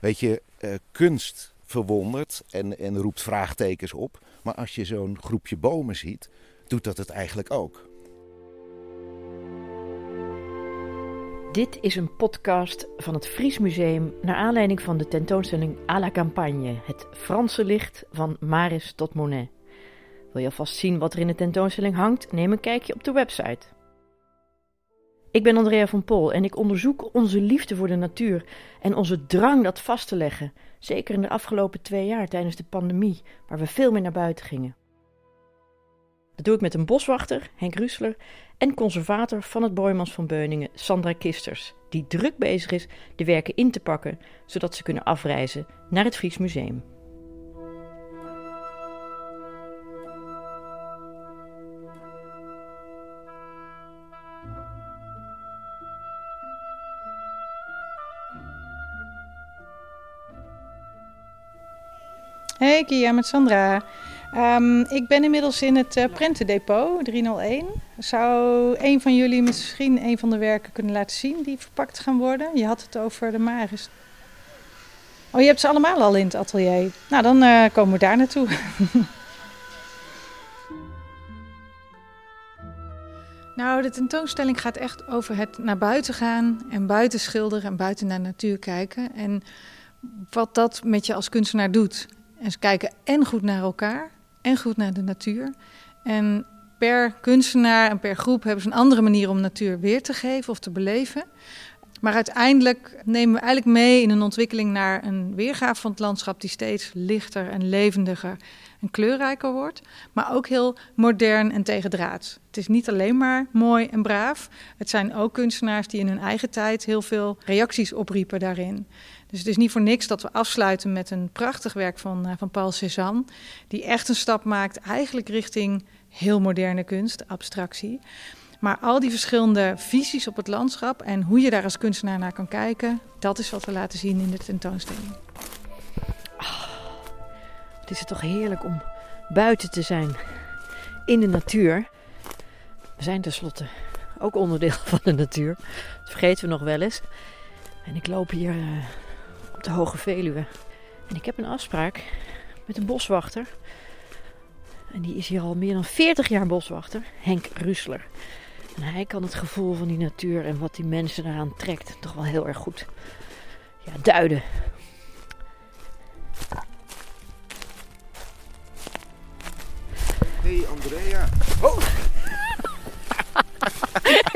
Weet je, eh, kunst verwondert en, en roept vraagtekens op. Maar als je zo'n groepje bomen ziet, doet dat het eigenlijk ook. Dit is een podcast van het Fries Museum naar aanleiding van de tentoonstelling à la campagne, het Franse licht van Maris tot Monet. Wil je alvast zien wat er in de tentoonstelling hangt? Neem een kijkje op de website. Ik ben Andrea van Pol en ik onderzoek onze liefde voor de natuur en onze drang dat vast te leggen, zeker in de afgelopen twee jaar tijdens de pandemie, waar we veel meer naar buiten gingen. Dat doe ik met een boswachter, Henk Rusler, en conservator van het Boymans van Beuningen, Sandra Kisters, die druk bezig is de werken in te pakken, zodat ze kunnen afreizen naar het Fries Museum. Hey Kia, met Sandra. Ehm, ik ben inmiddels in het uh, Prentendepot 301. Zou een van jullie misschien een van de werken kunnen laten zien die verpakt gaan worden? Je had het over de Maris. Oh, je hebt ze allemaal al in het atelier. Nou, dan uh, komen we daar naartoe. nou, de tentoonstelling gaat echt over het naar buiten gaan en buiten schilderen en buiten naar de natuur kijken. En wat dat met je als kunstenaar doet. En ze kijken en goed naar elkaar en goed naar de natuur. En per kunstenaar en per groep hebben ze een andere manier om natuur weer te geven of te beleven. Maar uiteindelijk nemen we eigenlijk mee in een ontwikkeling naar een weergave van het landschap die steeds lichter en levendiger en kleurrijker wordt, maar ook heel modern en tegendraads. Het is niet alleen maar mooi en braaf. Het zijn ook kunstenaars die in hun eigen tijd heel veel reacties opriepen daarin. Dus het is niet voor niks dat we afsluiten met een prachtig werk van, uh, van Paul Cézanne, die echt een stap maakt eigenlijk richting heel moderne kunst, abstractie. Maar al die verschillende visies op het landschap en hoe je daar als kunstenaar naar kan kijken, dat is wat we laten zien in de tentoonstelling. Het is toch heerlijk om buiten te zijn, in de natuur. We zijn tenslotte ook onderdeel van de natuur. Dat vergeten we nog wel eens. En ik loop hier uh, op de Hoge Veluwe. En ik heb een afspraak met een boswachter. En die is hier al meer dan 40 jaar boswachter, Henk Rusler. En hij kan het gevoel van die natuur en wat die mensen eraan trekt toch wel heel erg goed ja, duiden. Oh!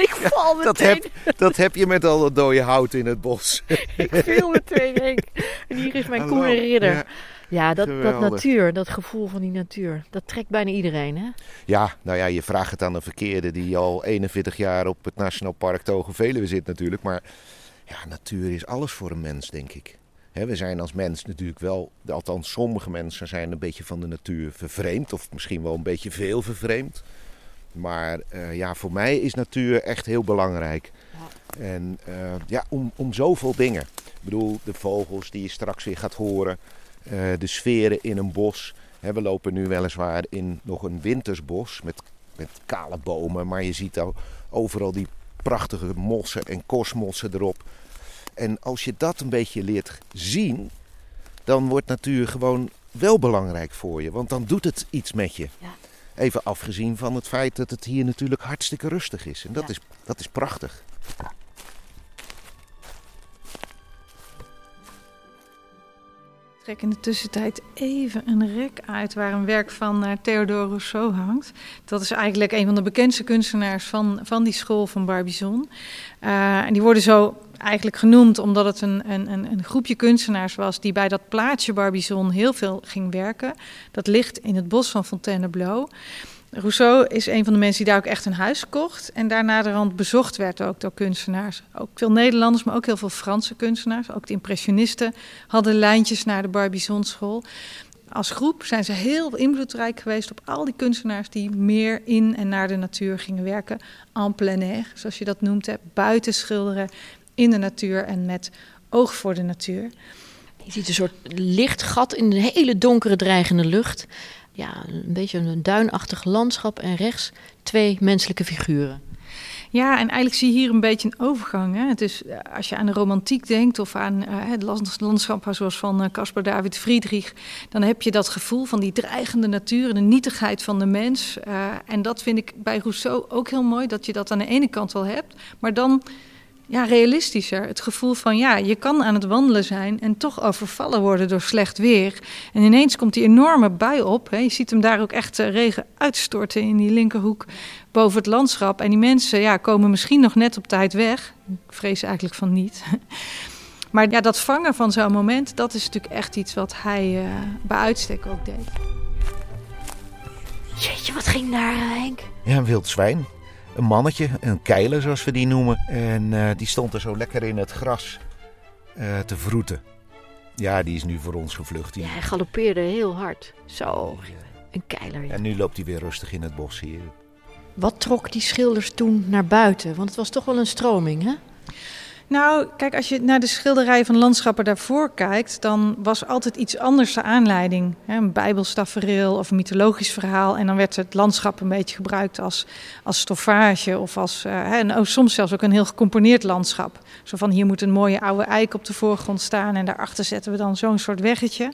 ik val meteen. Dat heb, dat heb je met al dat dode hout in het bos. ik viel meteen, Henk. En hier is mijn koele ridder. Ja. Ja, dat, dat natuur, dat gevoel van die natuur, dat trekt bijna iedereen, hè? Ja, nou ja, je vraagt het aan een verkeerde die al 41 jaar op het Nationaal Park Togen Veluwe zit natuurlijk. Maar ja, natuur is alles voor een mens, denk ik. We zijn als mens natuurlijk wel, althans sommige mensen zijn een beetje van de natuur vervreemd. Of misschien wel een beetje veel vervreemd. Maar uh, ja, voor mij is natuur echt heel belangrijk. Ja. En uh, ja, om, om zoveel dingen. Ik bedoel, de vogels die je straks weer gaat horen. Uh, de sferen in een bos. He, we lopen nu weliswaar in nog een wintersbos met, met kale bomen. Maar je ziet al overal die prachtige mossen en kosmossen erop. En als je dat een beetje leert zien, dan wordt natuur gewoon wel belangrijk voor je. Want dan doet het iets met je. Ja. Even afgezien van het feit dat het hier natuurlijk hartstikke rustig is. En dat, ja. is, dat is prachtig. Trek in de tussentijd even een rek uit waar een werk van uh, Theodore Rousseau hangt. Dat is eigenlijk een van de bekendste kunstenaars van, van die school van Barbizon. Uh, en die worden zo eigenlijk genoemd omdat het een, een, een groepje kunstenaars was die bij dat plaatsje Barbizon heel veel ging werken. Dat ligt in het bos van Fontainebleau. Rousseau is een van de mensen die daar ook echt een huis kocht. En daarna de rand bezocht werd ook door kunstenaars. Ook veel Nederlanders, maar ook heel veel Franse kunstenaars. Ook de impressionisten hadden lijntjes naar de Barbizon-school. Als groep zijn ze heel invloedrijk geweest op al die kunstenaars die meer in en naar de natuur gingen werken. En plein air, zoals je dat noemt, buiten schilderen, in de natuur en met oog voor de natuur. Je ziet een soort lichtgat in een hele donkere, dreigende lucht ja, een beetje een duinachtig landschap en rechts twee menselijke figuren. Ja, en eigenlijk zie je hier een beetje een overgang. Hè? Het is, eh, als je aan de romantiek denkt of aan uh, het landschap zoals van Caspar David Friedrich, dan heb je dat gevoel van die dreigende natuur en de nietigheid van de mens. En dat vind ik bij Rousseau ook heel mooi, dat je dat aan de ene kant wel hebt, maar dan ja, realistischer. Het gevoel van ja, je kan aan het wandelen zijn en toch overvallen worden door slecht weer. En ineens komt die enorme bui op. Hè. Je ziet hem daar ook echt regen uitstorten in die linkerhoek boven het landschap. En die mensen ja, komen misschien nog net op tijd weg. Ik vrees eigenlijk van niet. Maar ja, dat vangen van zo'n moment, dat is natuurlijk echt iets wat hij uh, bij uitstek ook deed. Jeetje, wat ging daar, Henk? Ja, een wild zwijn een mannetje, een keiler zoals we die noemen. En uh, die stond er zo lekker in het gras uh, te vroeten. Ja, die is nu voor ons gevlucht. Ja, hij galoppeerde heel hard. Zo, een keiler. Ja. En nu loopt hij weer rustig in het bos hier. Wat trok die schilders toen naar buiten? Want het was toch wel een stroming, hè? Nou, kijk, als je naar de schilderij van landschappen daarvoor kijkt, dan was altijd iets anders de aanleiding. Een bijbelstafereel of een mythologisch verhaal. En dan werd het landschap een beetje gebruikt als, als stoffage of als, hè, en soms zelfs ook een heel gecomponeerd landschap. Zo van hier moet een mooie oude eik op de voorgrond staan en daarachter zetten we dan zo'n soort weggetje.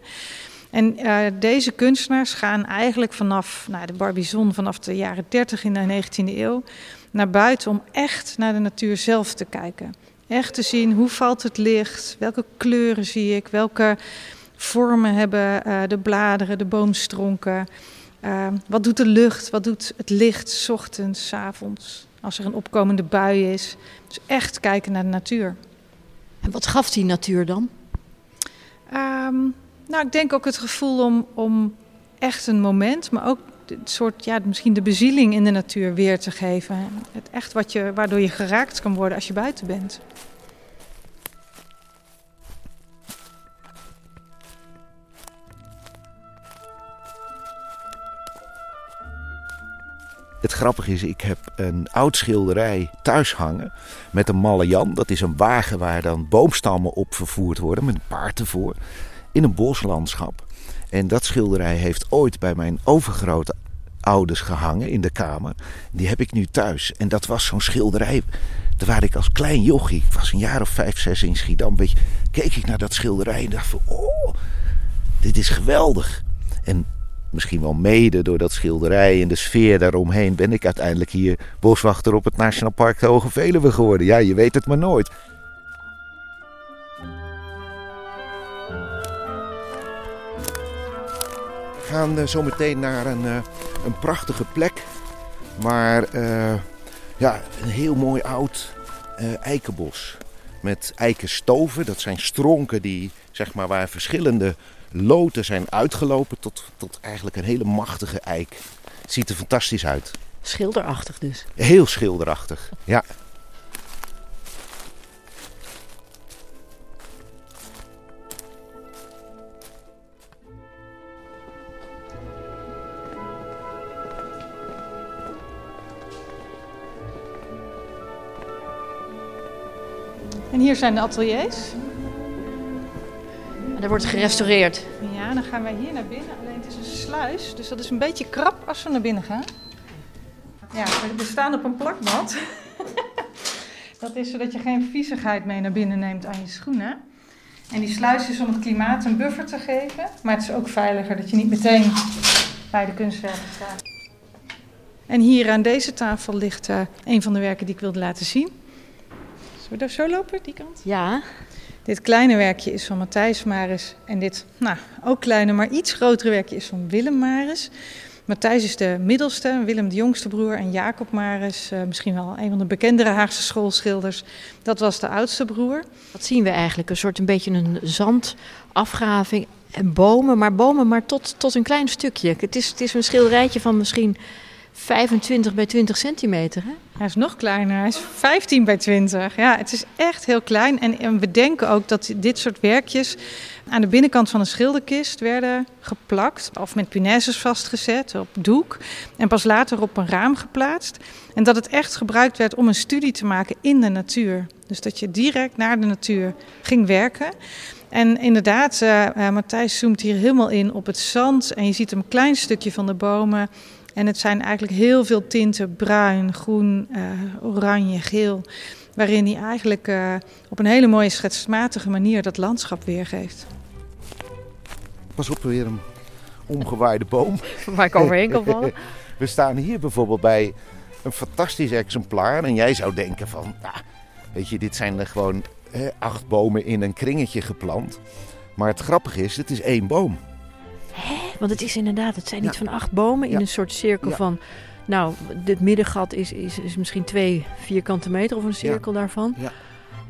En uh, deze kunstenaars gaan eigenlijk vanaf nou, de Barbizon, vanaf de jaren 30 in de 19e eeuw, naar buiten om echt naar de natuur zelf te kijken. Echt te zien hoe valt het licht, welke kleuren zie ik, welke vormen hebben uh, de bladeren, de boomstronken. Uh, wat doet de lucht, wat doet het licht, s ochtends, s avonds, als er een opkomende bui is. Dus echt kijken naar de natuur. En wat gaf die natuur dan? Um, nou, ik denk ook het gevoel om, om echt een moment, maar ook het soort, ja, misschien de bezieling in de natuur weer te geven. Het echt wat je, waardoor je geraakt kan worden als je buiten bent. Het grappige is, ik heb een oud schilderij thuis hangen met een malle Jan. Dat is een wagen waar dan boomstammen op vervoerd worden met een paard ervoor. In een boslandschap. En dat schilderij heeft ooit bij mijn overgrote ouders gehangen in de kamer. Die heb ik nu thuis. En dat was zo'n schilderij waar ik als klein jochie, ik was een jaar of vijf, zes in Schiedam, beetje, keek ik naar dat schilderij en dacht van, oh, dit is geweldig. En misschien wel mede door dat schilderij en de sfeer daaromheen ben ik uiteindelijk hier boswachter op het Nationaal Park de Hoge Veluwe geworden. Ja, je weet het maar nooit. Gaan zo meteen naar een, uh, een prachtige plek. Maar uh, ja, een heel mooi oud eikenbos. Met eikenstoven. Dat zijn stronken die, zeg maar, waar verschillende loten zijn uitgelopen tot, tot eigenlijk een hele machtige eik. Het ziet er fantastisch uit. Schilderachtig dus. Heel schilderachtig, ja. En hier zijn de ateliers. En er wordt gerestaureerd. Ja, dan gaan wij hier naar binnen. Alleen het is een sluis, dus dat is een beetje krap als we naar binnen gaan. Ja, we staan op een plakbad. dat is zodat je geen viezigheid mee naar binnen neemt aan je schoenen. En die sluis is om het klimaat een buffer te geven. Maar het is ook veiliger dat je niet meteen bij de kunstwerken staat. En hier aan deze tafel ligt uh, een van de werken die ik wilde laten zien. Zullen we daar zo lopen, die kant? Ja. Dit kleine werkje is van Matthijs Maris. En dit, nou, ook kleine, maar iets grotere werkje is van Willem Maris. Matthijs is de middelste, Willem de jongste broer en Jacob Maris, uh, misschien wel een van de bekendere Haagse schoolschilders. Dat was de oudste broer. Wat zien we eigenlijk? Een soort een beetje een zandafgraving en bomen, maar bomen maar tot, tot een klein stukje. Het is, het is een schilderijtje van misschien 25 bij 20 centimeter. Hè? Hij is nog kleiner, hij is 15 bij 20. Ja, het is echt heel klein. En, we denken ook dat dit soort werkjes aan de binnenkant van een schilderkist werden geplakt. Of met punaises vastgezet op doek. En pas later op een raam geplaatst. En dat het echt gebruikt werd om een studie te maken in de natuur. Dus dat je direct naar de natuur ging werken. En inderdaad, uh, uh, Matthijs zoomt hier helemaal in op het zand. En je ziet een klein stukje van de bomen. En het zijn eigenlijk heel veel tinten, bruin, groen, uh, oranje, geel. Waarin hij eigenlijk uh, op een hele mooie schetsmatige manier dat landschap weergeeft. Pas op, weer een omgewaaide boom. Waar ik overheen kan vallen. We staan hier bijvoorbeeld bij een fantastisch exemplaar. En jij zou denken van, nou, weet je, dit zijn er gewoon acht bomen in een kringetje geplant. Maar het grappige is, het is één boom. Hè? Want het is inderdaad, het zijn iets van acht bomen in een soort cirkel van... Nou, dit middengat is, is, is misschien twee vierkante meter of een cirkel daarvan. Ja.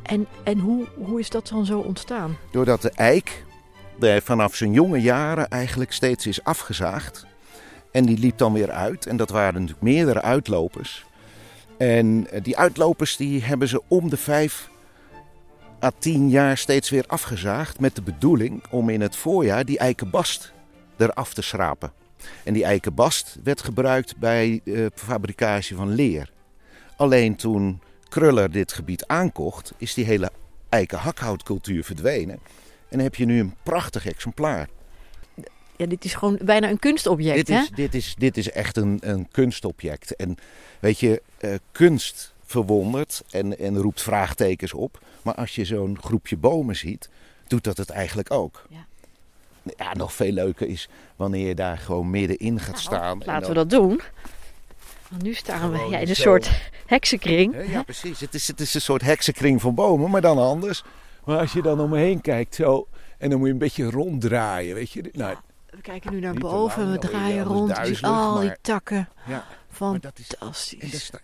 En, en hoe, hoe is dat dan zo ontstaan? Doordat de eik de, vanaf zijn jonge jaren eigenlijk steeds is afgezaagd. En die liep dan weer uit. En dat waren natuurlijk meerdere uitlopers. En eh, die uitlopers die hebben ze om de vijf à tien jaar steeds weer afgezaagd. Met de bedoeling om in het voorjaar die eikenbast eraf te schrapen. En die eikenbast werd gebruikt bij de fabricage van leer. Alleen toen Kruller dit gebied aankocht, is die hele eikenhakhoutcultuur verdwenen. En heb je nu een prachtig exemplaar. Ja, dit is gewoon bijna een kunstobject, dit hè? Is, dit, is, dit is echt een, een kunstobject. En weet je, uh, kunst verwondert en, en roept vraagtekens op. Maar als je zo'n groepje bomen ziet, doet dat het eigenlijk ook. Ja. Ja, nog veel leuker is wanneer je daar gewoon middenin gaat Nou, staan. Laten en we dat doen. Want nu staan we ja, in een zo. soort heksenkring. Ja, precies. Het is, het is een soort heksenkring van bomen, maar dan anders. Maar als je dan om me heen kijkt zo, en dan moet je een beetje ronddraaien, weet je. Nou, We kijken nu naar boven, lang, we je draaien rond. Al die takken. ja. Maar dat is, en Fantastisch. dat sta-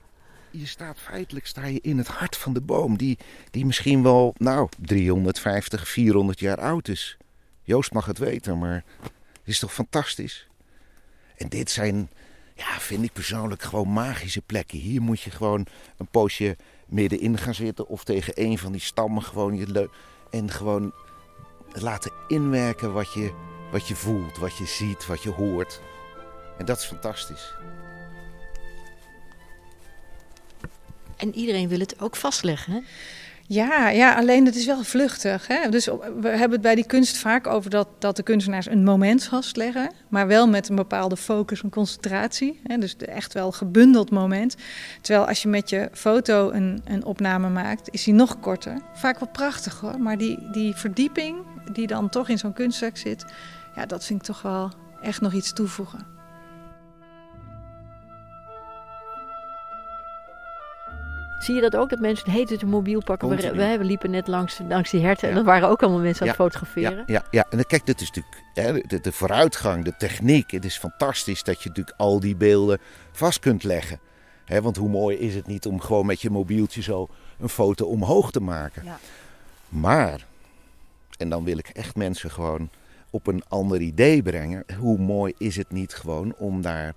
je staat feitelijk sta je in het hart van de boom, die, die misschien wel, nou, 350, 400 jaar oud is. Joost mag het weten, maar het is toch fantastisch? En dit zijn, ja, vind ik persoonlijk gewoon magische plekken. Hier moet je gewoon een poosje middenin gaan zitten of tegen een van die stammen gewoon je en gewoon laten inwerken wat je, wat je voelt, wat je ziet, wat je hoort. En dat is fantastisch. En iedereen wil het ook vastleggen, hè? Ja, ja, alleen het is wel vluchtig. Hè? Dus we hebben het bij die kunst vaak over dat, dat de kunstenaars een moment vastleggen, maar wel met een bepaalde focus en concentratie. Hè? Dus echt wel gebundeld moment. Terwijl als je met je foto een, een opname maakt, is die nog korter. Vaak wel prachtig hoor, maar die, die verdieping die dan toch in zo'n kunstwerk zit, ja, dat vind ik toch wel echt nog iets toevoegen. Zie je dat ook, dat mensen het een mobiel pakken? We, we, we liepen net langs, langs die herten en er waren ook allemaal mensen aan het fotograferen. Ja, ja, ja. en dan, kijk, dit is natuurlijk hè, de, de vooruitgang, de techniek. Het is fantastisch dat je natuurlijk al die beelden vast kunt leggen. Hè, want hoe mooi is het niet om gewoon met je mobieltje zo een foto omhoog te maken. Ja. Maar, en dan wil ik echt mensen gewoon op een ander idee brengen. Hoe mooi is het niet gewoon om daar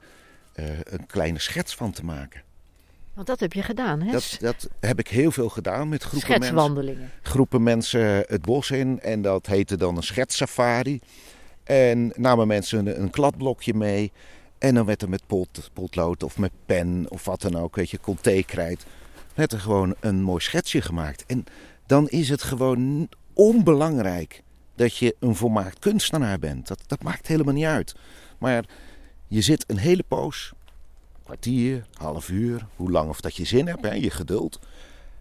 eh, een kleine schets van te maken. Want dat heb je gedaan, hè? Dat, dat heb ik heel veel gedaan met groepen mensen Schetswandelingen. groepen mensen het bos in en dat heette dan een schetsafari. En namen mensen een, een kladblokje mee en dan werd er met pot, potlood of met pen of wat dan ook, weet je, conté-krijt, werd er gewoon een mooi schetsje gemaakt. En dan is het gewoon onbelangrijk dat je een volmaakt kunstenaar bent. Dat, dat maakt helemaal niet uit. Maar je zit een hele poos, kwartier, half uur, hoe lang of dat je zin hebt, hè, je geduld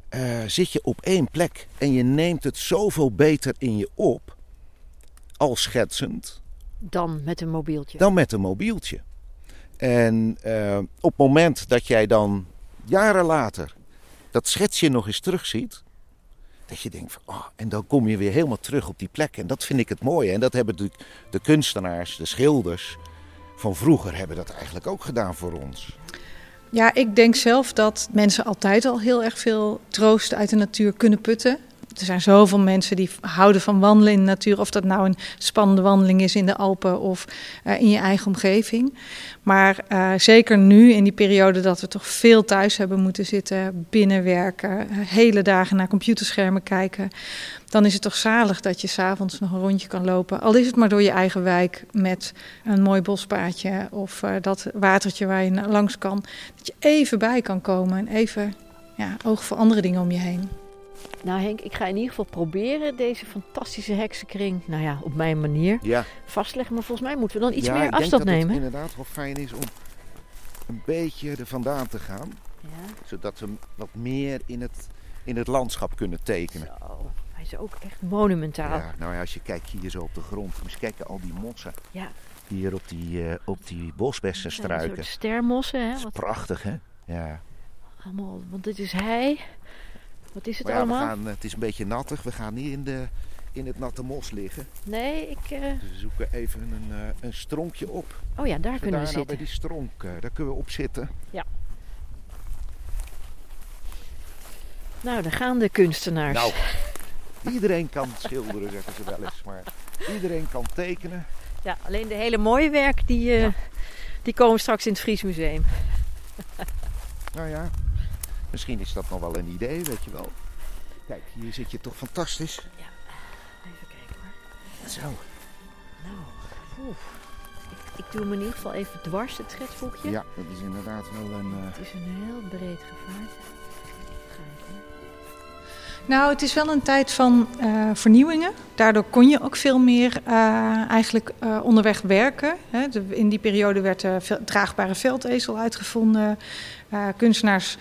eh, zit je op één plek en je neemt het zoveel beter in je op, al schetsend, Dan met een mobieltje. dan met een mobieltje. En eh, op het moment dat jij dan jaren later dat schetsje nog eens terugziet, dat je denkt van, oh, en dan kom je weer helemaal terug op die plek. En dat vind ik het mooie. En dat hebben natuurlijk de kunstenaars, de schilders van vroeger hebben dat eigenlijk ook gedaan voor ons. Ja, ik denk zelf dat mensen altijd al heel erg veel troost uit de natuur kunnen putten. Er zijn zoveel mensen die houden van wandelen in de natuur. Of dat nou een spannende wandeling is in de Alpen of eh, in je eigen omgeving. Maar eh, zeker nu, in die periode dat we toch veel thuis hebben moeten zitten, binnenwerken, eh, hele dagen naar computerschermen kijken. Dan is het toch zalig dat je s'avonds nog een rondje kan lopen. Al is het maar door je eigen wijk met een mooi bospaadje of dat watertje waar je langs kan. Dat je even bij kan komen en even ja, oog voor andere dingen om je heen. Nou Henk, ik ga in ieder geval proberen deze fantastische heksenkring, nou ja, op mijn manier Ja, vastleggen. Maar volgens mij moeten we dan iets ja, meer ik denk afstand dat nemen. het inderdaad wel fijn is om een beetje er vandaan te gaan. Ja. Zodat we wat meer in het, in het landschap kunnen tekenen. Zo. Hij is ook echt monumentaal. Ja, nou ja, als je kijkt hier zo op de grond. Moet je kijken, al die mossen. Ja. Hier op die, eh, op die bosbessenstruiken. soort stermossen, hè? Dat is Wat prachtig, hè? Ja. allemaal, want dit is hij. Wat is het ja, we allemaal? gaan, het is een beetje nattig. We gaan niet in, de, in het natte mos liggen. Nee, ik. Dus we zoeken even een, eh, een stronkje op. Oh ja, daar we kunnen daar we nou bij zitten. die stronk, eh, daar kunnen we op zitten. Nou, daar gaan de kunstenaars. Nou, iedereen kan schilderen, zeggen ze wel eens. Maar iedereen kan tekenen. Ja, alleen de hele mooie werk die, Ja. die komen straks in het Fries Museum. Nou ja, misschien is dat nog wel een idee, weet je wel. Kijk, hier zit je toch fantastisch. Even kijken hoor. Zo. Nou, oeh. Ik, ik doe hem in ieder geval even dwars, het schetsboekje. Ja, dat is inderdaad wel een... eh, Het is een heel breed gevaarte. Ga ik hoor. Nou, het is wel een tijd van eh, vernieuwingen. Daardoor kon je ook veel meer eh, eigenlijk eh, onderweg werken. Hè. In die periode werd de draagbare veldezel uitgevonden. Kunstenaars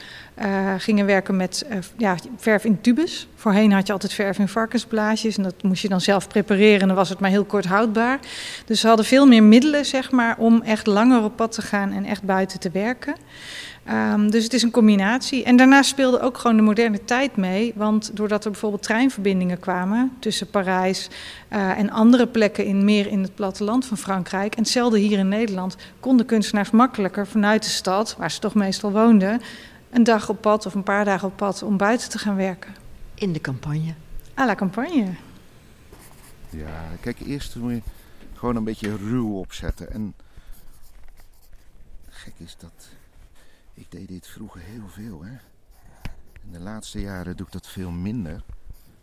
gingen werken met ja, verf in tubes. Voorheen had je altijd verf in varkensblaasjes en dat moest je dan zelf prepareren en dan was het maar heel kort houdbaar. Dus ze hadden veel meer middelen zeg maar, om echt langer op pad te gaan en echt buiten te werken. Ehm, dus het is een combinatie. En daarnaast speelde ook gewoon de moderne tijd mee. Want doordat er bijvoorbeeld treinverbindingen kwamen tussen Parijs eh, en andere plekken in meer in het platteland van Frankrijk. En hetzelfde hier in Nederland konden kunstenaars makkelijker vanuit de stad, waar ze toch meestal woonden, een dag op pad of een paar dagen op pad om buiten te gaan werken. In de campagne. À la campagne. Ja, kijk, eerst moet je gewoon een beetje ruw opzetten. En gek is dat. Ik deed dit vroeger heel veel, hè. In de laatste jaren doe ik dat veel minder.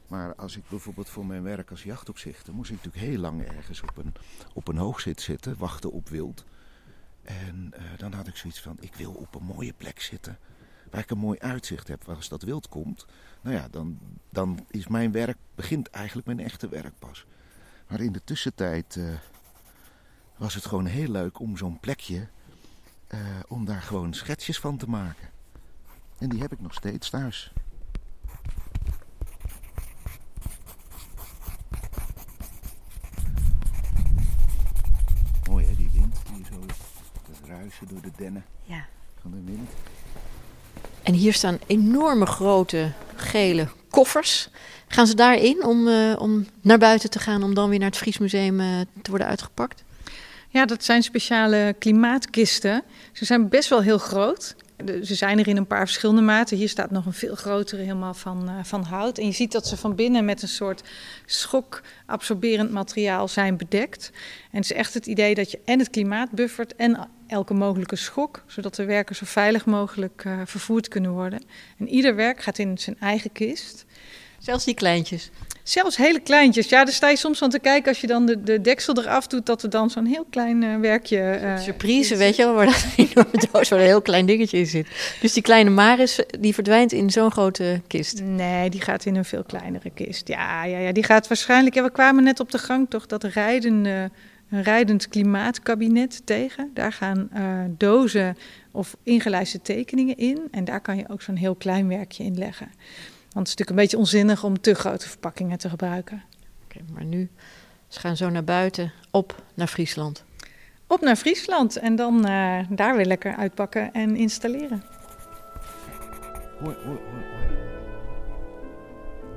Maar als ik bijvoorbeeld voor mijn werk als jachtopzichter... moest ik natuurlijk heel lang ergens op een, op een hoogzit zitten, wachten op wild. En eh, dan had ik zoiets van, ik wil op een mooie plek zitten... waar ik een mooi uitzicht heb, waar als dat wild komt... nou ja, dan, dan is mijn werk, begint eigenlijk mijn echte werk pas. Maar in de tussentijd eh, was het gewoon heel leuk om zo'n plekje, eh, om daar gewoon schetsjes van te maken. En die heb ik nog steeds thuis. Mooi hè, die wind die zo, dat ruisen door de dennen Ja. van de wind. En hier staan enorme grote gele koffers. Gaan ze daarin om, eh, om naar buiten te gaan om dan weer naar het Fries Museum eh, te worden uitgepakt? Ja, dat zijn speciale klimaatkisten. Ze zijn best wel heel groot. Ze zijn er in een paar verschillende maten. Hier staat nog een veel grotere, helemaal van, eh, van hout. En je ziet dat ze van binnen met een soort schokabsorberend materiaal zijn bedekt. En het is echt het idee dat je en het klimaat buffert en elke mogelijke schok, zodat de werken zo veilig mogelijk eh, vervoerd kunnen worden. En ieder werk gaat in zijn eigen kist. Zelfs die kleintjes. Zelfs hele kleintjes. Ja, daar sta je soms van te kijken als je dan de, de deksel eraf doet, dat er dan zo'n heel klein eh, werkje. eh, Surprise, weet je wel, waar dat enorme doos waar een heel klein dingetje in zit. Dus die kleine Maris, die verdwijnt in zo'n grote kist. Nee, die gaat in een veel kleinere kist. Ja, ja, ja die gaat waarschijnlijk. Ja, we kwamen net op de gang toch dat rijdende, een rijdend klimaatkabinet tegen. Daar gaan eh, dozen of ingelijste tekeningen in. En daar kan je ook zo'n heel klein werkje in leggen. Want het is natuurlijk een beetje onzinnig om te grote verpakkingen te gebruiken. Oké, maar nu, ze gaan zo naar buiten, op naar Friesland. Op naar Friesland en dan eh, daar weer lekker uitpakken en installeren. Hoi, hoi, hoi, hoi.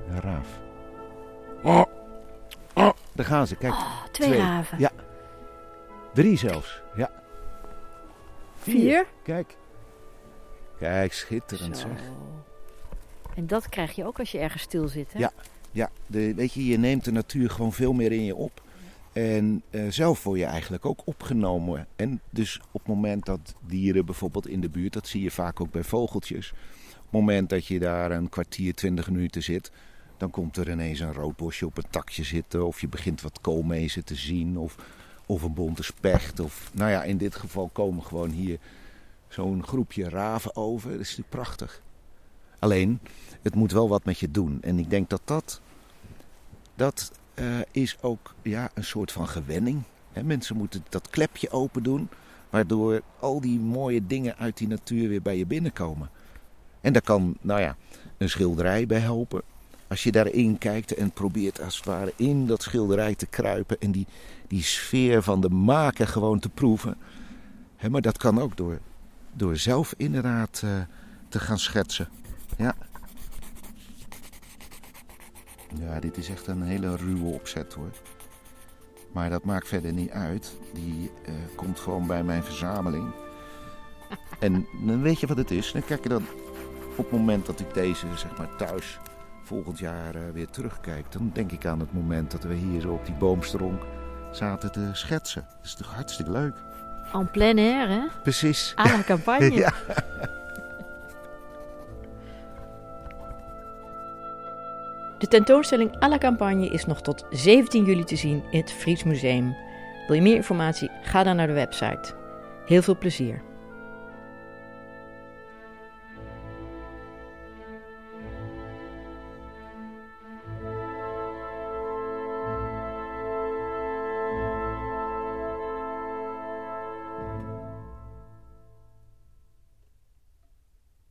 Een raaf. Oh. Oh, daar gaan ze, kijk. Twee, Twee. haven. Ja. Drie zelfs, ja. Vier. Kijk. Kijk, schitterend Zo. zeg. En dat krijg je ook als je ergens stil zit, hè? Ja. Ja, de, weet je, je neemt de natuur gewoon veel meer in je op. En eh, zelf word je eigenlijk ook opgenomen. En dus op het moment dat dieren bijvoorbeeld in de buurt, dat zie je vaak ook bij vogeltjes. Op het moment dat je daar een kwartier, twintig minuten zit, dan komt er ineens een roodbosje op een takje zitten. Of je begint wat koolmezen te zien. Of, of een bonte specht. Of, nou ja, in dit geval komen gewoon hier zo'n groepje raven over. Dat is natuurlijk prachtig. Alleen, het moet wel wat met je doen. En ik denk dat dat, dat eh, is ook ja, een soort van gewenning. Hè, mensen moeten dat klepje open doen. Waardoor al die mooie dingen uit die natuur weer bij je binnenkomen. En daar kan, nou ja, een schilderij bij helpen. Als je daarin kijkt en probeert als het ware in dat schilderij te kruipen en die, die sfeer van de maker gewoon te proeven. maar dat kan ook door, door zelf inderdaad uh, te gaan schetsen. Ja. Ja, dit is echt een hele ruwe opzet hoor. Maar dat maakt verder niet uit. Die uh, komt gewoon bij mijn verzameling. En dan weet je wat het is. Dan kijk je dan op het moment dat ik deze zeg maar thuis volgend jaar uh, weer terugkijk. Dan denk ik aan het moment dat we hier zo op die boomstronk zaten te schetsen. Dat is toch hartstikke leuk. En plein air, hè? Precies. Aan een campagne. ja. De tentoonstelling à la campagne is nog tot 17 juli te zien in het Fries Museum. Wil je meer informatie? Ga dan naar de website. Heel veel plezier.